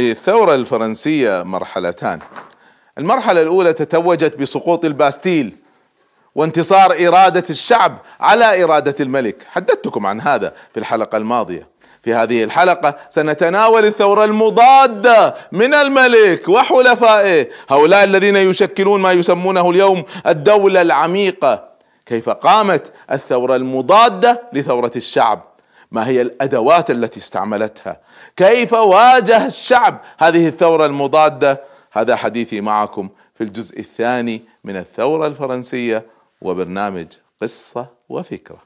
للثورة الفرنسية مرحلتان. المرحلة الأولى تتوجت بسقوط الباستيل وانتصار إرادة الشعب على إرادة الملك. حدثتكم عن هذا في الحلقة الماضية. في هذه الحلقة سنتناول الثورة المضادة من الملك وحلفائه هؤلاء الذين يشكلون ما يسمونه اليوم الدولة العميقة. كيف قامت الثورة المضادة لثورة الشعب؟ ما هي الأدوات التي استعملتها؟ كيف واجه الشعب هذه الثورة المضادة؟ هذا حديثي معكم في الجزء الثاني من الثورة الفرنسية وبرنامج قصة وفكرة.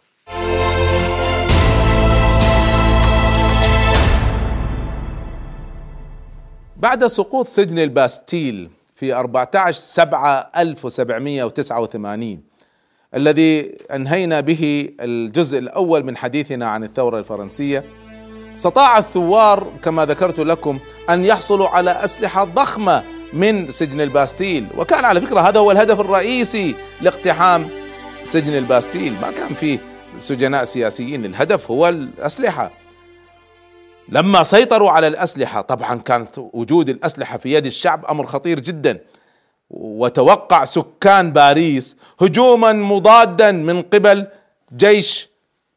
بعد سقوط سجن الباستيل في 14 7 1789 الذي أنهينا به الجزء الأول من حديثنا عن الثورة الفرنسية. استطاع الثوار كما ذكرت لكم أن يحصلوا على أسلحة ضخمة من سجن الباستيل. وكان على فكرة هذا هو الهدف الرئيسي لاقتحام سجن الباستيل. ما كان فيه سجناء سياسيين. الهدف هو الأسلحة. لما سيطروا على الأسلحة طبعا كانت وجود الأسلحة في يد الشعب أمر خطير جدا. وتوقع سكان باريس هجوما مضادا من قبل جيش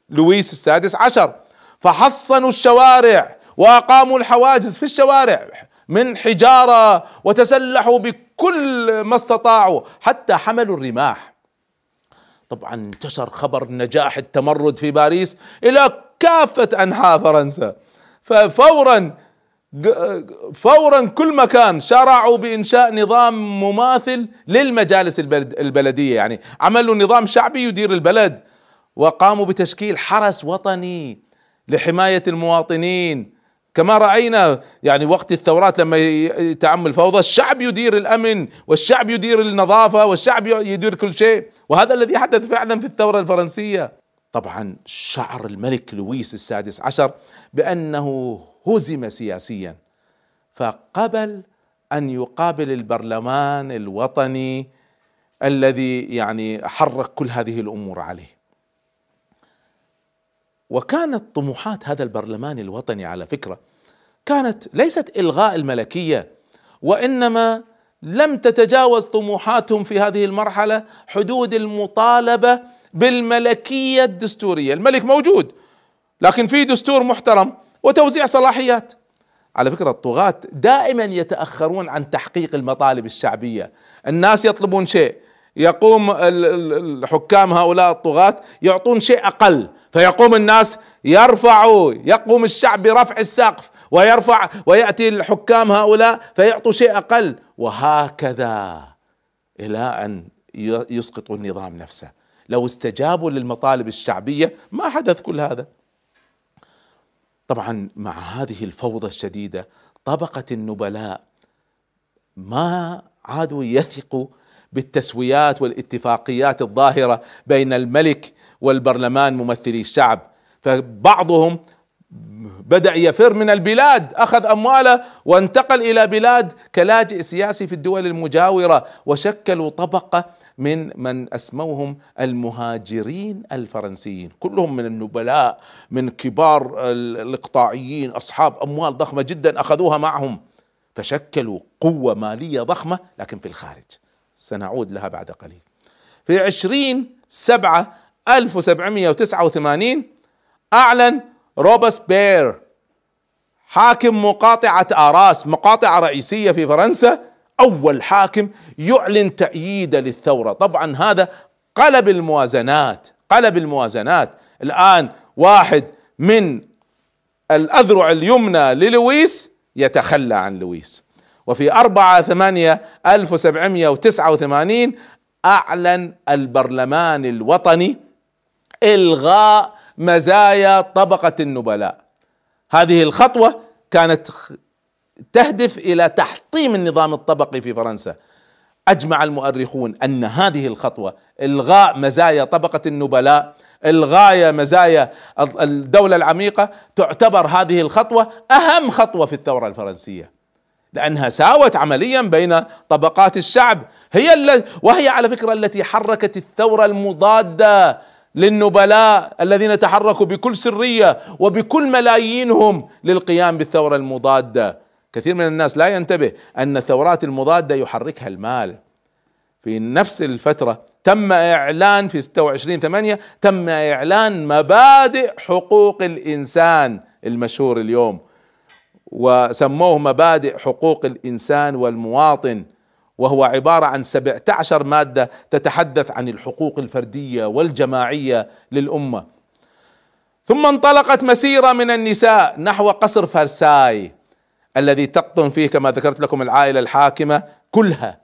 لويس السادس عشر. فحصنوا الشوارع وأقاموا الحواجز في الشوارع من حجارة وتسلحوا بكل ما استطاعوا حتى حملوا الرماح. طبعا انتشر خبر نجاح التمرد في باريس إلى كافة أنحاء فرنسا. ففورا فورا كل مكان شرعوا بإنشاء نظام مماثل للمجالس البلدية. يعني عملوا نظام شعبي يدير البلد وقاموا بتشكيل حرس وطني لحماية المواطنين. كما رأينا يعني وقت الثورات لما يتعمل فوضى الشعب يدير الأمن والشعب يدير النظافة والشعب يدير كل شيء. وهذا الذي حدث فعلا في الثورة الفرنسية. طبعا شعر الملك لويس السادس عشر بأنه هزم سياسيا فقبل أن يقابل البرلمان الوطني الذي يعني حرك كل هذه الأمور عليه. وكانت طموحات هذا البرلمان الوطني على فكرة كانت ليست إلغاء الملكية وإنما لم تتجاوز طموحاتهم في هذه المرحلة حدود المطالبة بالملكية الدستورية، الملك موجود لكن في دستور محترم وتوزيع صلاحيات. على فكرة الطغاة دائما يتأخرون عن تحقيق المطالب الشعبية. الناس يطلبون شيء يقوم الحكام هؤلاء الطغاة يعطون شيء أقل. فيقوم الناس يرفعوا يقوم الشعب برفع السقف ويرفع ويأتي الحكام هؤلاء فيعطوا شيء أقل. وهكذا إلى أن يسقطوا النظام نفسه. لو استجابوا للمطالب الشعبية ما حدث كل هذا. طبعا مع هذه الفوضى الشديدة طبقة النبلاء ما عادوا يثقوا بالتسويات والاتفاقيات الظاهرة بين الملك والبرلمان ممثلي الشعب فبعضهم بدأ يفر من البلاد أخذ أمواله وانتقل إلى بلاد كلاجئ سياسي في الدول المجاورة وشكلوا طبقة من من أسموهم المهاجرين الفرنسيين. كلهم من النبلاء من كبار الإقطاعيين أصحاب أموال ضخمة جدا أخذوها معهم. فشكلوا قوة مالية ضخمة لكن في الخارج. سنعود لها بعد قليل. في عشرين سبعة 1789 أعلن روبسبير حاكم مقاطعة آراس مقاطعة رئيسية في فرنسا أول حاكم يعلن تأييده للثورة. طبعا هذا قلب الموازنات قلب الموازنات. الآن واحد من الأذرع اليمنى للويس يتخلى عن لويس. وفي أربعة ثمانية ألف وسبعمائة وتسعة وثمانين أعلن البرلمان الوطني إلغاء مزايا طبقة النبلاء. هذه الخطوة كانت تهدف إلى تحطيم النظام الطبقي في فرنسا. أجمع المؤرخون أن هذه الخطوة إلغاء مزايا طبقة النبلاء إلغاء مزايا الدولة العميقة تعتبر هذه الخطوة أهم خطوة في الثورة الفرنسية. لأنها ساوت عمليا بين طبقات الشعب. هي وهي على فكرة التي حركت الثورة المضادة. للنبلاء الذين تحركوا بكل سرية وبكل ملايينهم للقيام بالثورة المضادة. كثير من الناس لا ينتبه أن الثورات المضادة يحركها المال. في نفس الفترة تم إعلان في 26 8 تم إعلان مبادئ حقوق الإنسان المشهور اليوم وسموه مبادئ حقوق الإنسان والمواطن. وهو عبارة عن 17 مادة تتحدث عن الحقوق الفردية والجماعية للأمة. ثم انطلقت مسيرة من النساء نحو قصر فرساي الذي تقطن فيه كما ذكرت لكم العائلة الحاكمة كلها.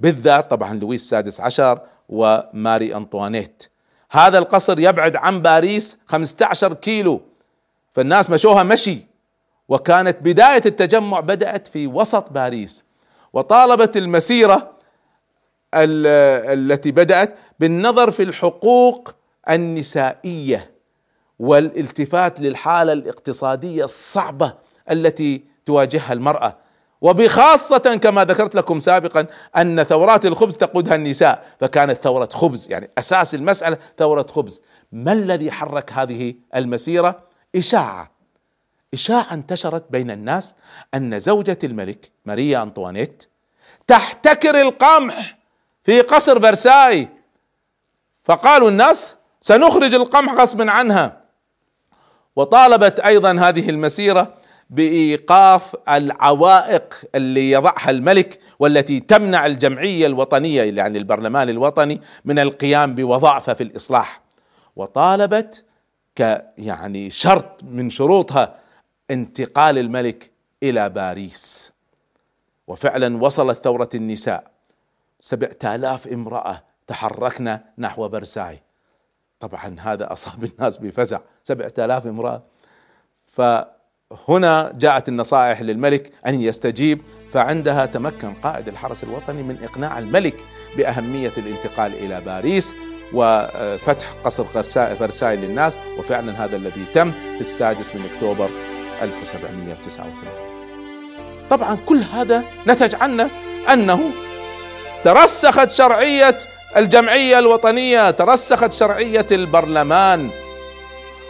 بالذات طبعا لويس السادس عشر وماري أنطوانيت. هذا القصر يبعد عن باريس 15 كيلو. فالناس مشوها مشي. وكانت بداية التجمع بدأت في وسط باريس. وطالبت المسيرة التي بدأت بالنظر في الحقوق النسائية والالتفات للحالة الاقتصادية الصعبة التي تواجهها المرأة. وبخاصة كما ذكرت لكم سابقا أن ثورات الخبز تقودها النساء فكانت ثورة خبز يعني أساس المسألة ثورة خبز. ما الذي حرك هذه المسيرة؟ إشاعة. إشاعة انتشرت بين الناس أن زوجة الملك ماريا أنطوانيت تحتكر القمح في قصر فرساي فقالوا الناس سنخرج القمح غصبا عنها. وطالبت أيضا هذه المسيرة بإيقاف العوائق اللي يضعها الملك والتي تمنع الجمعية الوطنية يعني البرلمان الوطني من القيام بوظائفه في الإصلاح. وطالبت ك يعني شرط من شروطها انتقال الملك إلى باريس. وفعلا وصلت ثورة النساء. سبعة آلاف امرأة تحركنا نحو فرساي طبعا هذا أصاب الناس بفزع. سبعة آلاف امرأة. فهنا جاءت النصائح للملك أن يستجيب فعندها تمكن قائد الحرس الوطني من إقناع الملك بأهمية الانتقال إلى باريس وفتح قصر فرساي للناس. وفعلا هذا الذي تم في السادس من أكتوبر 1789 طبعا كل هذا نتج عنه أنه ترسخت شرعية الجمعية الوطنية ترسخت شرعية البرلمان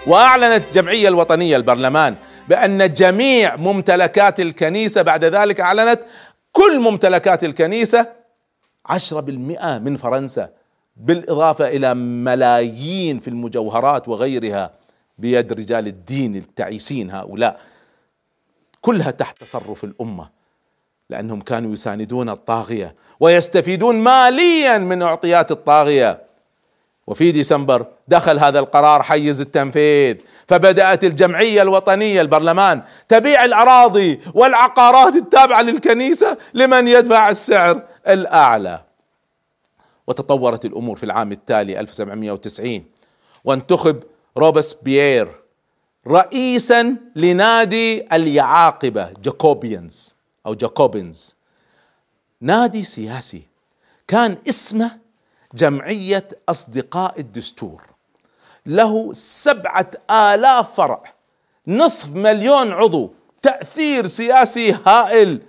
وأعلنت الجمعيه الوطنية البرلمان بأن جميع ممتلكات الكنيسة بعد ذلك أعلنت كل ممتلكات عشرة بالمئة من فرنسا بالإضافة إلى ملايين في المجوهرات وغيرها. بيد رجال الدين التعيسين هؤلاء كلها تحت تصرف الأمة لأنهم كانوا يساندون الطاغية ويستفيدون ماليا من اعطيات الطاغية. وفي ديسمبر دخل هذا القرار حيز التنفيذ فبدأت الجمعية الوطنية البرلمان تبيع الأراضي والعقارات التابعة للكنيسة لمن يدفع السعر الأعلى. وتطورت الأمور في العام التالي 1790 وانتخب روبسبيير رئيسا لنادي اليعاقبة Jacobians أو Jacobins نادي سياسي كان اسمه جمعية أصدقاء الدستور. له سبعة آلاف فرع نصف مليون عضو تأثير سياسي هائل.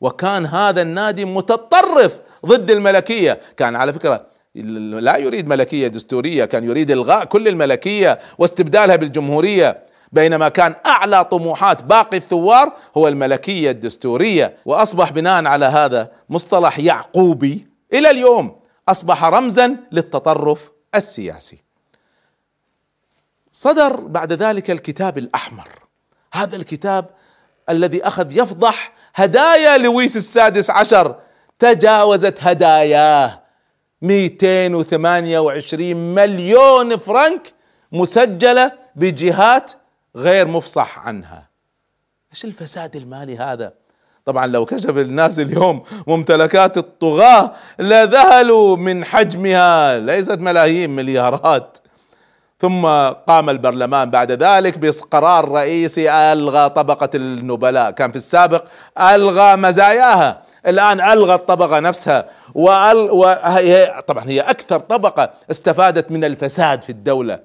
وكان هذا النادي متطرف ضد الملكية. كان على فكرة لا يريد ملكية دستورية كان يريد إلغاء كل الملكية واستبدالها بالجمهورية. بينما كان أعلى طموحات باقي الثوار هو الملكية الدستورية. وأصبح بناء على هذا مصطلح يعقوبي إلى اليوم أصبح رمزا للتطرف السياسي. صدر بعد ذلك الكتاب الأحمر. هذا الكتاب الذي أخذ يفضح هدايا لويس السادس عشر تجاوزت هداياه. 228 مليون فرنك مسجلة بجهات غير مفصح عنها. إيش الفساد المالي هذا؟ طبعا لو كشف الناس اليوم ممتلكات الطغاة لذهلوا من حجمها. ليست ملايين مليارات. ثم قام البرلمان بعد ذلك بقرار رئيسي ألغى طبقة النبلاء. كان في السابق ألغى مزاياها. الآن ألغى الطبقة نفسها وأل... وهي طبعا هي أكثر طبقة استفادت من الفساد في الدولة.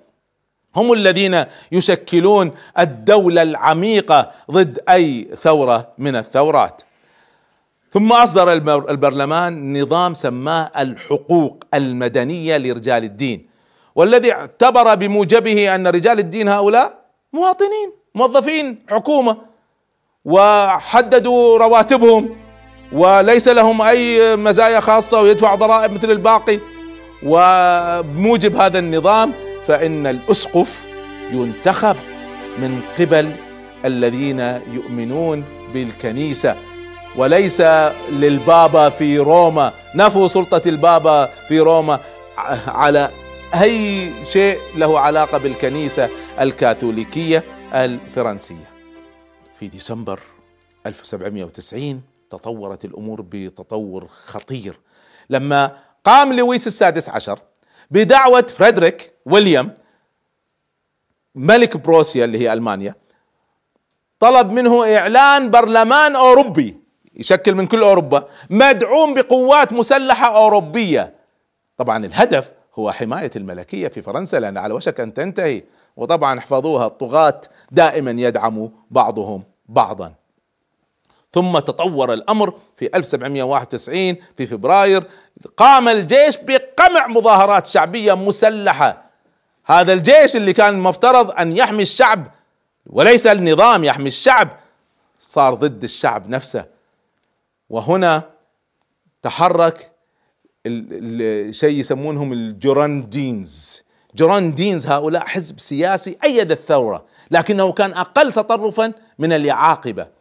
هم الذين يشكلون الدولة العميقة ضد أي ثورة من الثورات. ثم أصدر البرلمان نظام سماه الحقوق المدنية لرجال الدين والذي اعتبر بموجبه أن رجال الدين هؤلاء مواطنين موظفين حكومة وحددوا رواتبهم. وليس لهم أي مزايا خاصة ويدفع ضرائب مثل الباقي. وبموجب هذا النظام فإن الأسقف ينتخب من قبل الذين يؤمنون بالكنيسة. وليس للبابا في روما. نفوا سلطة البابا في روما على أي شيء له علاقة بالكنيسة الكاثوليكية الفرنسية. في ديسمبر 1790 تطورت الأمور بتطور خطير. لما قام لويس السادس عشر بدعوة فريدريك ويليام ملك بروسيا اللي هي ألمانيا طلب منه إعلان برلمان أوروبي يشكل من كل أوروبا مدعوم بقوات مسلحة أوروبية. طبعا الهدف هو حماية الملكية في فرنسا لأن على وشك أن تنتهي. وطبعا احفظوها الطغاة دائما يدعم بعضهم بعضا. ثم تطور الأمر في 1791 في فبراير. قام الجيش بقمع مظاهرات شعبية مسلحة. هذا الجيش اللي كان المفترض أن يحمي الشعب وليس النظام يحمي الشعب صار ضد الشعب نفسه. وهنا تحرك شيء يسمونهم الجيروندينز. جيروندينز هؤلاء حزب سياسي أيد الثورة لكنه كان أقل تطرفا من اليعاقبة.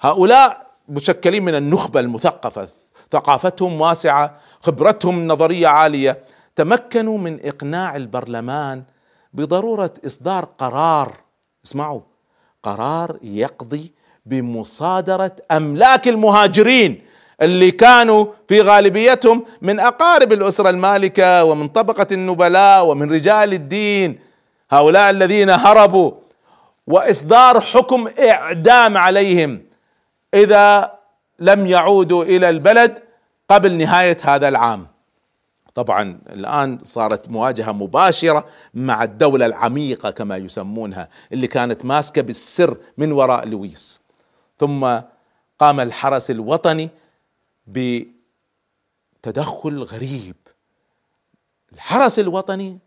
هؤلاء مشكلين من النخبة المثقفة. ثقافتهم واسعة خبرتهم نظرية عالية. تمكنوا من إقناع البرلمان بضرورة إصدار قرار. اسمعوا قرار يقضي بمصادرة أملاك المهاجرين اللي كانوا في غالبيتهم من أقارب الأسرة المالكة ومن طبقة النبلاء ومن رجال الدين. هؤلاء الذين هربوا وإصدار حكم إعدام عليهم. إذا لم يعودوا إلى البلد قبل نهاية هذا العام. طبعا الآن صارت مواجهة مباشرة مع الدولة العميقة كما يسمونها اللي كانت ماسكة بالسر من وراء لويس. ثم قام الحرس الوطني بتدخل غريب. الحرس الوطني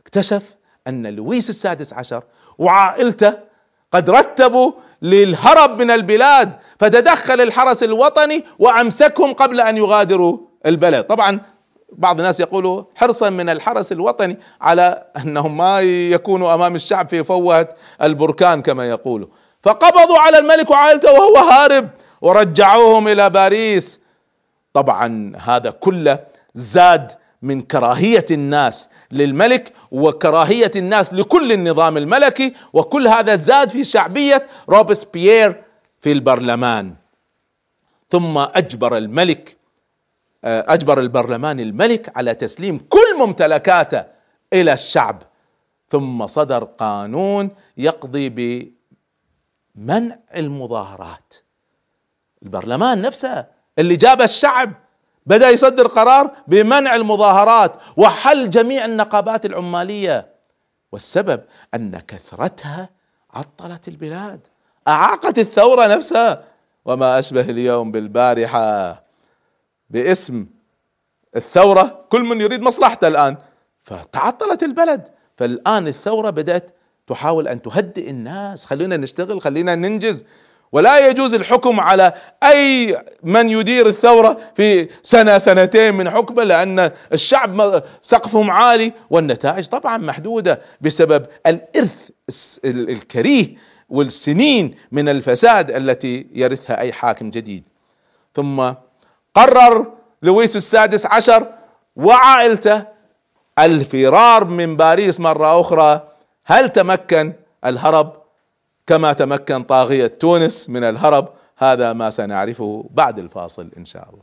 اكتشف أن لويس السادس عشر وعائلته قد رتبوا للهرب من البلاد فتدخل الحرس الوطني وأمسكهم قبل أن يغادروا البلد. طبعا بعض الناس يقولوا حرصا من الحرس الوطني على أنهم ما يكونوا أمام الشعب في فوهة البركان كما يقولوا فقبضوا على الملك وعائلته وهو هارب ورجعوهم إلى باريس. طبعا هذا كله زاد من كراهية الناس للملك وكراهية الناس لكل النظام الملكي وكل هذا زاد في شعبية روبسبيير في البرلمان. ثم أجبر الملك آه، أجبر البرلمان الملك على تسليم كل ممتلكاته إلى الشعب. ثم صدر قانون يقضي بمنع المظاهرات. البرلمان نفسه اللي جاب الشعب بدأ يصدر قرار بمنع المظاهرات وحل جميع النقابات العمالية. والسبب أن كثرتها عطلت البلاد أعاقت الثورة نفسها. وما أشبه اليوم بالبارحة باسم الثورة كل من يريد مصلحته الآن. فتعطلت البلد. فالآن الثورة بدأت تحاول أن تهدئ الناس. خلينا نشتغل خلينا ننجز. ولا يجوز الحكم على أي من يدير الثورة في سنة سنتين من حكمه لأن الشعب سقفهم عالي والنتائج طبعا محدودة بسبب الإرث الكريه والسنين من الفساد التي يرثها أي حاكم جديد. ثم قرر لويس السادس عشر وعائلته الفرار من باريس مرة أخرى هل تمكن الهرب؟ كما تمكن طاغية تونس من الهرب. هذا ما سنعرفه بعد الفاصل إن شاء الله.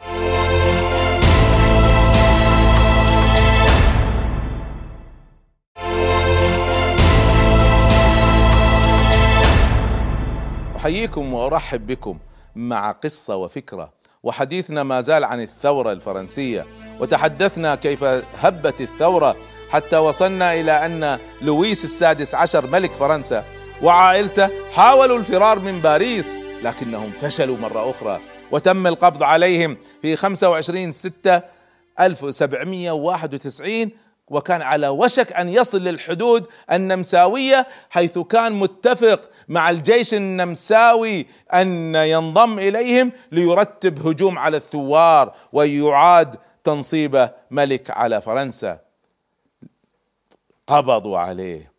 أحييكم وأرحب بكم مع قصة وفكرة. وحديثنا ما زال عن الثورة الفرنسية. وتحدثنا كيف هبت الثورة حتى وصلنا إلى أن لويس السادس عشر ملك فرنسا وعائلته حاولوا الفرار من باريس لكنهم فشلوا مرة أخرى وتم القبض عليهم في 25 6 1791 وكان على وشك أن يصل للحدود النمساوية حيث كان متفق مع الجيش النمساوي أن ينضم إليهم ليرتب هجوم على الثوار ويعاد تنصيب ملك على فرنسا. قبضوا عليه.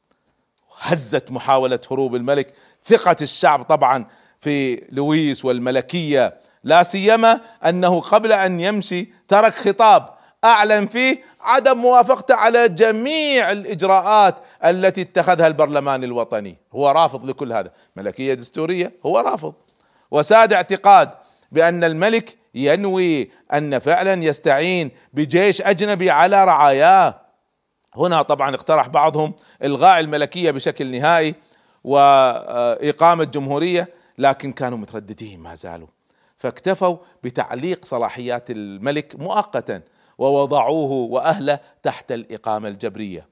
هزت محاولة هروب الملك. ثقة الشعب طبعا في لويس والملكية لا سيما أنه قبل أن يمشي ترك خطاب أعلن فيه عدم موافقته على جميع الإجراءات التي اتخذها البرلمان الوطني. هو رافض لكل هذا. ملكية دستورية هو رافض. وساد اعتقاد بأن الملك ينوي أن فعلا يستعين بجيش أجنبي على رعاياه. هنا طبعا اقترح بعضهم إلغاء الملكية بشكل نهائي وإقامة جمهورية لكن كانوا مترددين ما زالوا فاكتفوا بتعليق صلاحيات الملك مؤقتا ووضعوه وأهله تحت الإقامة الجبرية.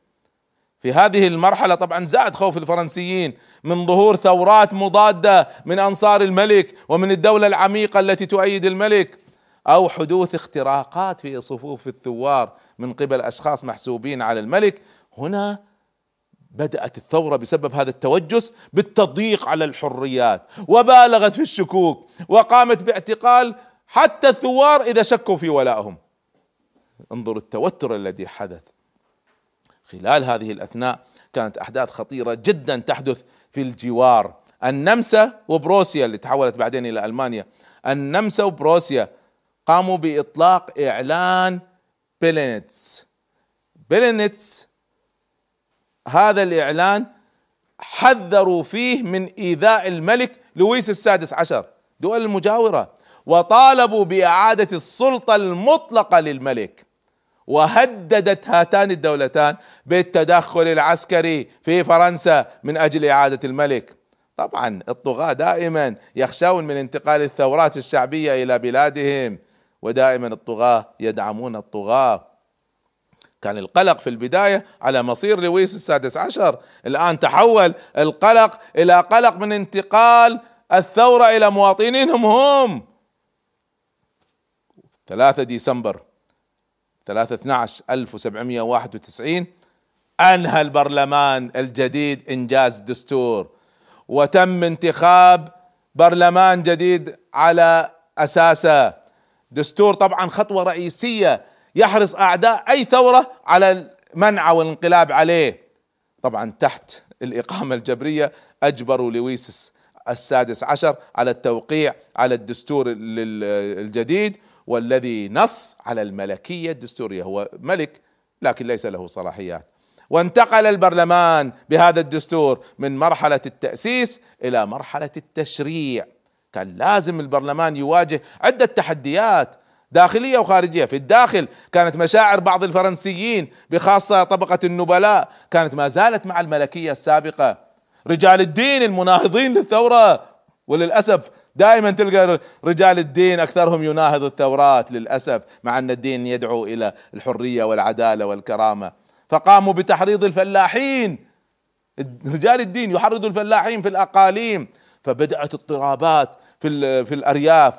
في هذه المرحلة طبعا زاد خوف الفرنسيين من ظهور ثورات مضادة من أنصار الملك ومن الدولة العميقة التي تؤيد الملك أو حدوث اختراقات في صفوف الثوار من قبل أشخاص محسوبين على الملك. هنا بدأت الثورة بسبب هذا التوجس بالتضييق على الحريات وبالغت في الشكوك وقامت باعتقال حتى الثوار إذا شكوا في ولائهم انظر التوتر الذي حدث. خلال هذه الأثناء كانت أحداث خطيرة جدا تحدث في الجوار. النمسا وبروسيا اللي تحولت بعدين إلى ألمانيا. النمسا وبروسيا قاموا بإطلاق إعلان بيلنيتس بيلنيتس هذا الإعلان حذروا فيه من إيذاء الملك لويس السادس عشر دول المجاورة وطالبوا بإعادة السلطة المطلقة للملك. وهددت هاتان الدولتان بالتدخل العسكري في فرنسا من أجل إعادة الملك. طبعا الطغاة دائما يخشون من انتقال الثورات الشعبية إلى بلادهم. ودائما الطغاة يدعمون الطغاة. كان القلق في البداية على مصير لويس السادس عشر. الآن تحول القلق إلى قلق من انتقال الثورة إلى مواطنينهم هم. 3 ديسمبر 3 12 1791 أنهى البرلمان الجديد إنجاز دستور. وتم انتخاب برلمان جديد على أساسه. دستور طبعا خطوة رئيسية يحرص أعداء أي ثورة على المنع والانقلاب عليه. طبعا تحت الإقامة الجبرية اجبروا لويس السادس عشر على التوقيع على الدستور الجديد والذي نص على الملكية الدستورية. هو ملك لكن ليس له صلاحيات. وانتقل البرلمان بهذا الدستور من مرحلة التأسيس إلى مرحلة التشريع. كان لازم البرلمان يواجه عدة تحديات داخلية وخارجية. في الداخل كانت مشاعر بعض الفرنسيين بخاصة طبقة النبلاء كانت ما زالت مع الملكية السابقة. رجال الدين المناهضين للثورة وللأسف دائما تلقى رجال الدين أكثرهم يناهض الثورات للأسف مع أن الدين يدعو إلى الحرية والعدالة والكرامة. فقاموا بتحريض الفلاحين. رجال الدين يحرضوا الفلاحين في الأقاليم. فبدأت اضطرابات في في الأرياف.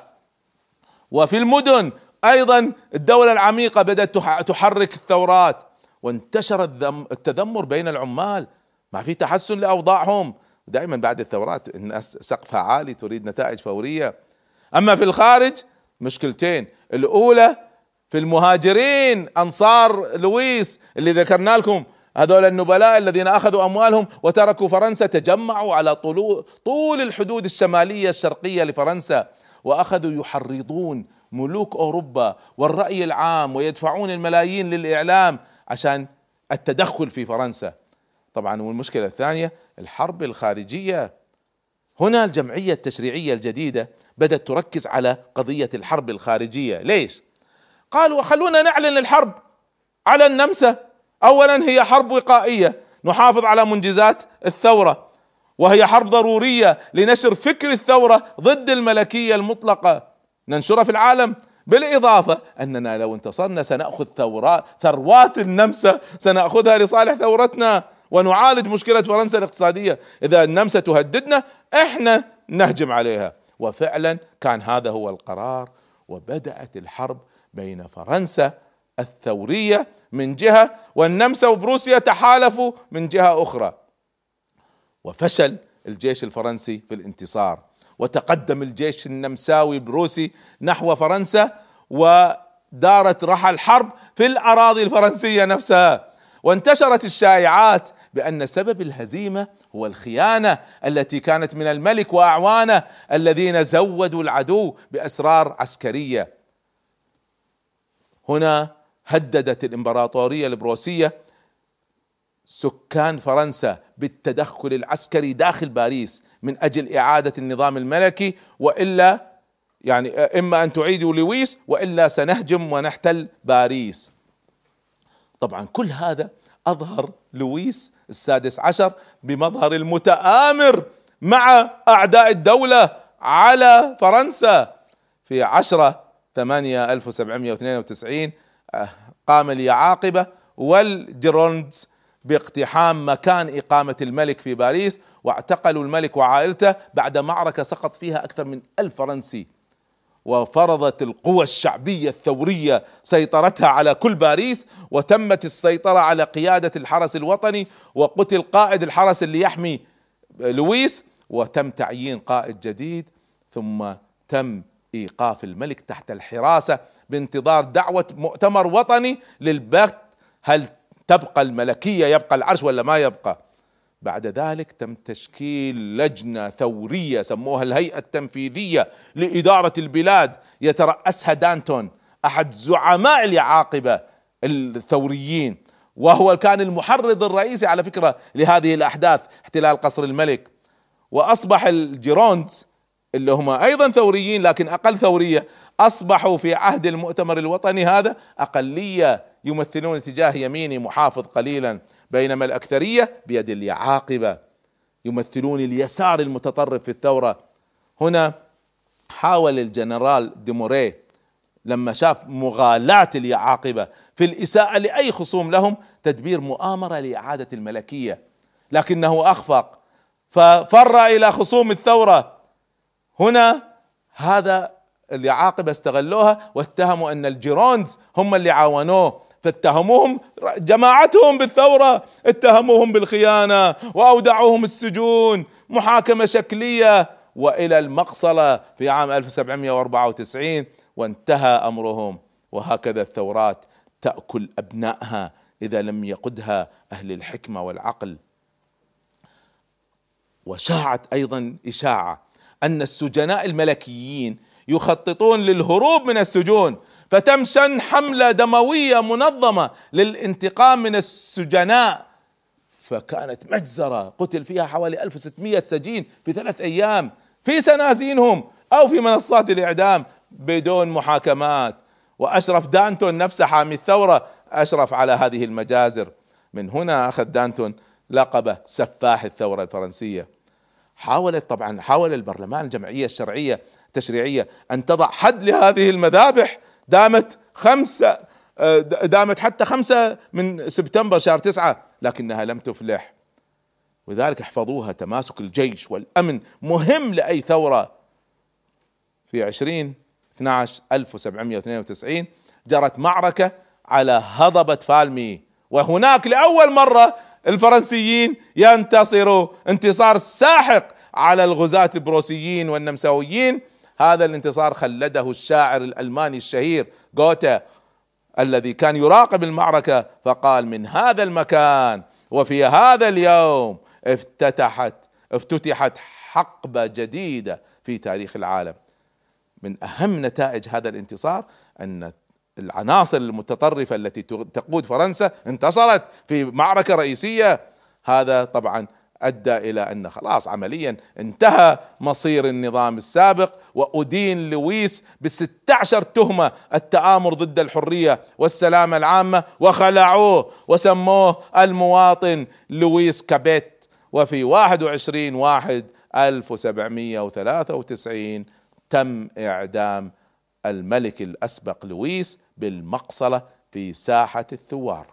وفي المدن أيضا الدولة العميقة بدأت تحرك الثورات وانتشر التذمر بين العمال. ما في تحسن لأوضاعهم. دائما بعد الثورات الناس سقفها عالي تريد نتائج فورية. أما في الخارج مشكلتين. الأولى في المهاجرين أنصار لويس اللي ذكرنا لكم. هذول النبلاء الذين أخذوا أموالهم وتركوا فرنسا تجمعوا على طول الحدود الشمالية الشرقية لفرنسا وأخذوا يحرضون ملوك أوروبا والرأي العام ويدفعون الملايين للإعلام عشان التدخل في فرنسا. طبعا والمشكلة الثانية الحرب الخارجية. هنا الجمعية التشريعية الجديدة بدأت تركز على قضية الحرب الخارجية. ليش؟ قالوا خلونا نعلن الحرب على النمسا. اولا هي حرب وقائية نحافظ على منجزات الثورة وهي حرب ضرورية لنشر فكر الثورة ضد الملكية المطلقة. ننشرها في العالم بالإضافة أننا لو انتصرنا سنأخذ ثورات ثروات النمسا سنأخذها لصالح ثورتنا ونعالج مشكلة فرنسا الاقتصادية. إذا النمسا تهددنا إحنا نهجم عليها. وفعلا كان هذا هو القرار وبدأت الحرب بين فرنسا الثورية من جهة والنمسا وبروسيا تحالفوا من جهة أخرى. وفشل الجيش الفرنسي في الانتصار وتقدم الجيش النمساوي البروسي نحو فرنسا ودارت رحى الحرب في الأراضي الفرنسية نفسها. وانتشرت الشائعات بأن سبب الهزيمة هو الخيانة التي كانت من الملك وأعوانه الذين زودوا العدو بأسرار عسكرية. هنا هددت الإمبراطورية البروسية سكان فرنسا بالتدخل العسكري داخل باريس من أجل إعادة النظام الملكي وإلا يعني إما أن تعيدوا لويس وإلا سنهجم ونحتل باريس. طبعا كل هذا أظهر لويس السادس عشر بمظهر المتآمر مع أعداء الدولة على فرنسا في عشرة ثمانية ألف واثنين وتسعين قام اليعاقبة والجيروندز باقتحام مكان إقامة الملك في باريس واعتقلوا الملك وعائلته بعد معركة سقط فيها أكثر من ألف فرنسي. وفرضت القوى الشعبية الثورية سيطرتها على كل باريس وتمت السيطرة على قيادة الحرس الوطني وقتل قائد الحرس اللي يحمي لويس وتم تعيين قائد جديد ثم تم إيقاف الملك تحت الحراسة بانتظار دعوة مؤتمر وطني للبت هل تبقى الملكية يبقى العرش ولا ما يبقى؟ بعد ذلك تم تشكيل لجنة ثورية سموها الهيئة التنفيذية لإدارة البلاد. يترأسها دانتون أحد زعماء اليعاقبة الثوريين وهو كان المحرض الرئيسي على فكرة لهذه الأحداث احتلال قصر الملك. وأصبح الجيروندز اللي هم أيضا ثوريين لكن أقل ثورية. أصبحوا في عهد المؤتمر الوطني هذا أقلية يمثلون اتجاه يميني محافظ قليلا بينما الأكثرية بيد اليعاقبة. يمثلون اليسار المتطرف في الثورة. هنا حاول الجنرال ديمورييه لما شاف مغالاة اليعاقبة في الإساءة لأي خصوم لهم تدبير مؤامرة لإعادة الملكية لكنه أخفق. ففر إلى خصوم الثورة. هنا هذا اليعاقبة استغلوها واتهموا أن الجيرونز هم اللي عاونوه فاتهموهم جماعتهم بالثورة اتهموهم بالخيانة وأودعوهم السجون محاكمة شكلية وإلى المقصلة في عام 1794 وانتهى أمرهم. وهكذا الثورات تأكل أبنائها إذا لم يقدها أهل الحكمة والعقل. وشاعت أيضا إشاعة أن السجناء الملكيين يخططون للهروب من السجون فتم شن حملة دموية منظمة للانتقام من السجناء. فكانت مجزرة قتل فيها حوالي 1600 سجين في ثلاث أيام في سنازينهم أو في منصات الإعدام بدون محاكمات. وأشرف دانتون نفسه حامي الثورة أشرف على هذه المجازر. من هنا أخذ دانتون لقبه سفاح الثورة الفرنسية. حاولت طبعا حاول البرلمان الجمعية الشرعية التشريعية أن تضع حد لهذه المذابح دامت خمسة آه، دامت حتى خمسة من سبتمبر شهر تسعة لكنها لم تفلح. ولذلك احفظوها تماسك الجيش والأمن مهم لأي ثورة. في عشرين 12 1792 جرت معركة على هضبة فالمي وهناك لأول مرة الفرنسيين ينتصروا. انتصار ساحق على الغزاة البروسيين والنمساويين. هذا الانتصار خلده الشاعر الألماني الشهير غوتا الذي كان يراقب المعركة فقال من هذا المكان وفي هذا اليوم افتتحت افتتحت حقبة جديدة في تاريخ العالم. من أهم نتائج هذا الانتصار أن العناصر المتطرفة التي تقود فرنسا انتصرت في معركة رئيسية. هذا طبعا أدى إلى أن خلاص عمليا انتهى مصير النظام السابق وأدين لويس ب 16 تهمة التآمر ضد الحرية والسلامة العامة وخلعوه وسموه المواطن لويس كابيت. وفي 21 واحد 1793 تم إعدام الملك الأسبق لويس بالمقصلة في ساحة الثوار.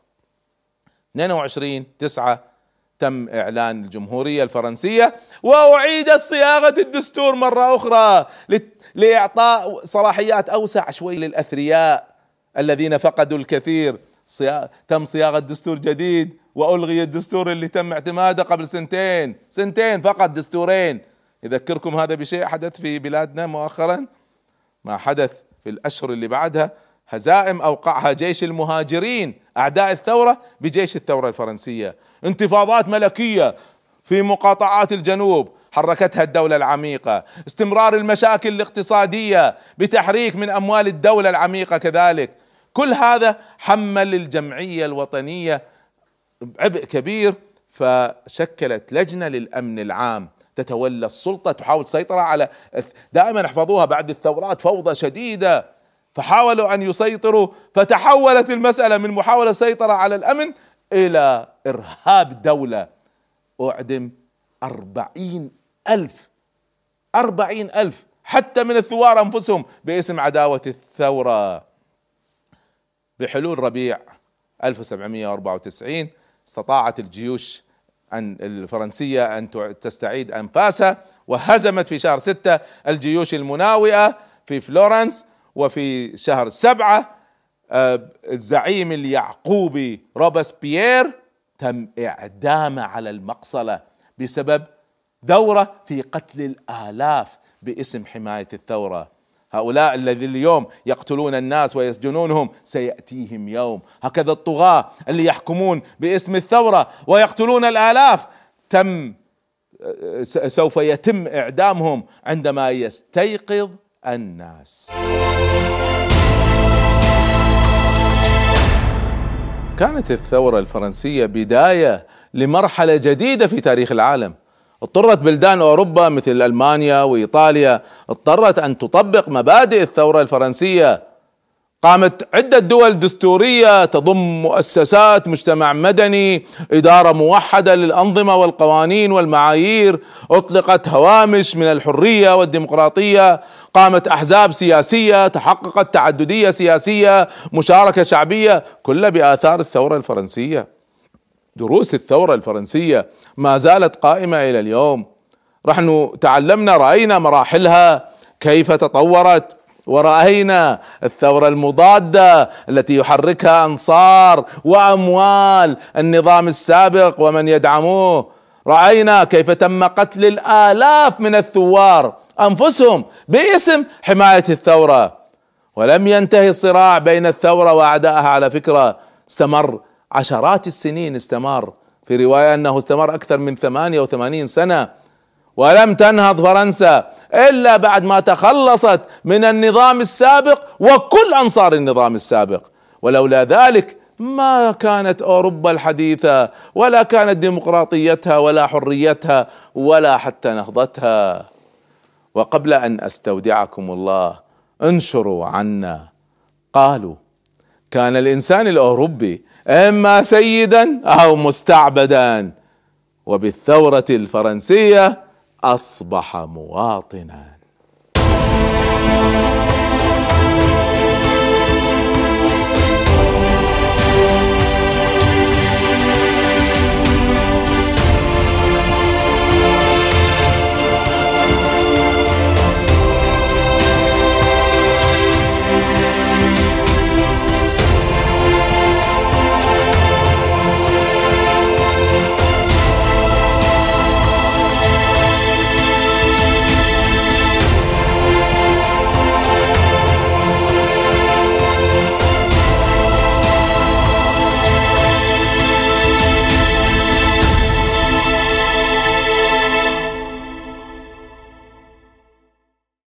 22 9 تم إعلان الجمهورية الفرنسية وأعيدت صياغة الدستور مرة أخرى لإعطاء صلاحيات أوسع شوي للأثرياء الذين فقدوا الكثير. تم صياغة دستور جديد وألغي الدستور اللي تم اعتماده قبل سنتين. سنتين فقط دستورين. يذكركم هذا بشيء حدث في بلادنا مؤخرا؟ ما حدث في الأشهر اللي بعدها؟ هزائم أوقعها جيش المهاجرين أعداء الثورة بجيش الثورة الفرنسية. انتفاضات ملكية في مقاطعات الجنوب حركتها الدولة العميقة. استمرار المشاكل الاقتصادية بتحريك من أموال الدولة العميقة كذلك. كل هذا حمل الجمعية الوطنية عبء كبير فشكلت لجنة للأمن العام تتولى السلطة تحاول السيطرة على دائما احفظوها بعد الثورات فوضى شديدة. فحاولوا أن يسيطروا فتحولت المسألة من محاولة سيطرة على الأمن إلى إرهاب دولة. أعدم أربعين ألف أربعين ألف حتى من الثوار أنفسهم باسم عداوة الثورة. بحلول ربيع 1794 استطاعت الجيوش أن الفرنسية أن تستعيد أنفاسها وهزمت في شهر ستة الجيوش المناوئة في فلوروس وفي شهر سبعة آه، الزعيم اليعقوبي روبسبيير تم إعدامه على المقصلة بسبب دوره في قتل الآلاف باسم حماية الثورة. هؤلاء الذي اليوم يقتلون الناس ويسجنونهم سيأتيهم يوم. هكذا الطغاة اللي يحكمون باسم الثورة ويقتلون الآلاف تم سوف يتم إعدامهم عندما يستيقظ الناس. كانت الثورة الفرنسية بداية لمرحلة جديدة في تاريخ العالم. اضطرت بلدان أوروبا مثل ألمانيا وإيطاليا اضطرت أن تطبق مبادئ الثورة الفرنسية قامت عدة دول دستورية تضم مؤسسات مجتمع مدني إدارة موحدة للأنظمة والقوانين والمعايير أطلقت هوامش من الحرية والديمقراطية قامت أحزاب سياسية تحققت تعددية سياسية مشاركة شعبية كلها بآثار الثورة الفرنسية. دروس الثورة الفرنسية ما زالت قائمة إلى اليوم. نحن تعلمنا رأينا مراحلها كيف تطورت ورأينا الثورة المضادة التي يحركها أنصار وأموال النظام السابق ومن يدعموه. رأينا كيف تم قتل الآلاف من الثوار أنفسهم باسم حماية الثورة. ولم ينتهي الصراع بين الثورة وأعدائها على فكرة. استمر عشرات السنين استمر. في رواية أنه استمر أكثر من 88 سنة. ولم تنهض فرنسا إلا بعد ما تخلصت من النظام السابق وكل أنصار النظام السابق. ولولا ذلك ما كانت أوروبا الحديثة ولا كانت ديمقراطيتها ولا حريتها ولا حتى نهضتها. وقبل أن أستودعكم الله انشروا عنا. قالوا كان الإنسان الأوروبي إما سيدا أو مستعبدا. وبالثورة الفرنسية أصبح مواطنا.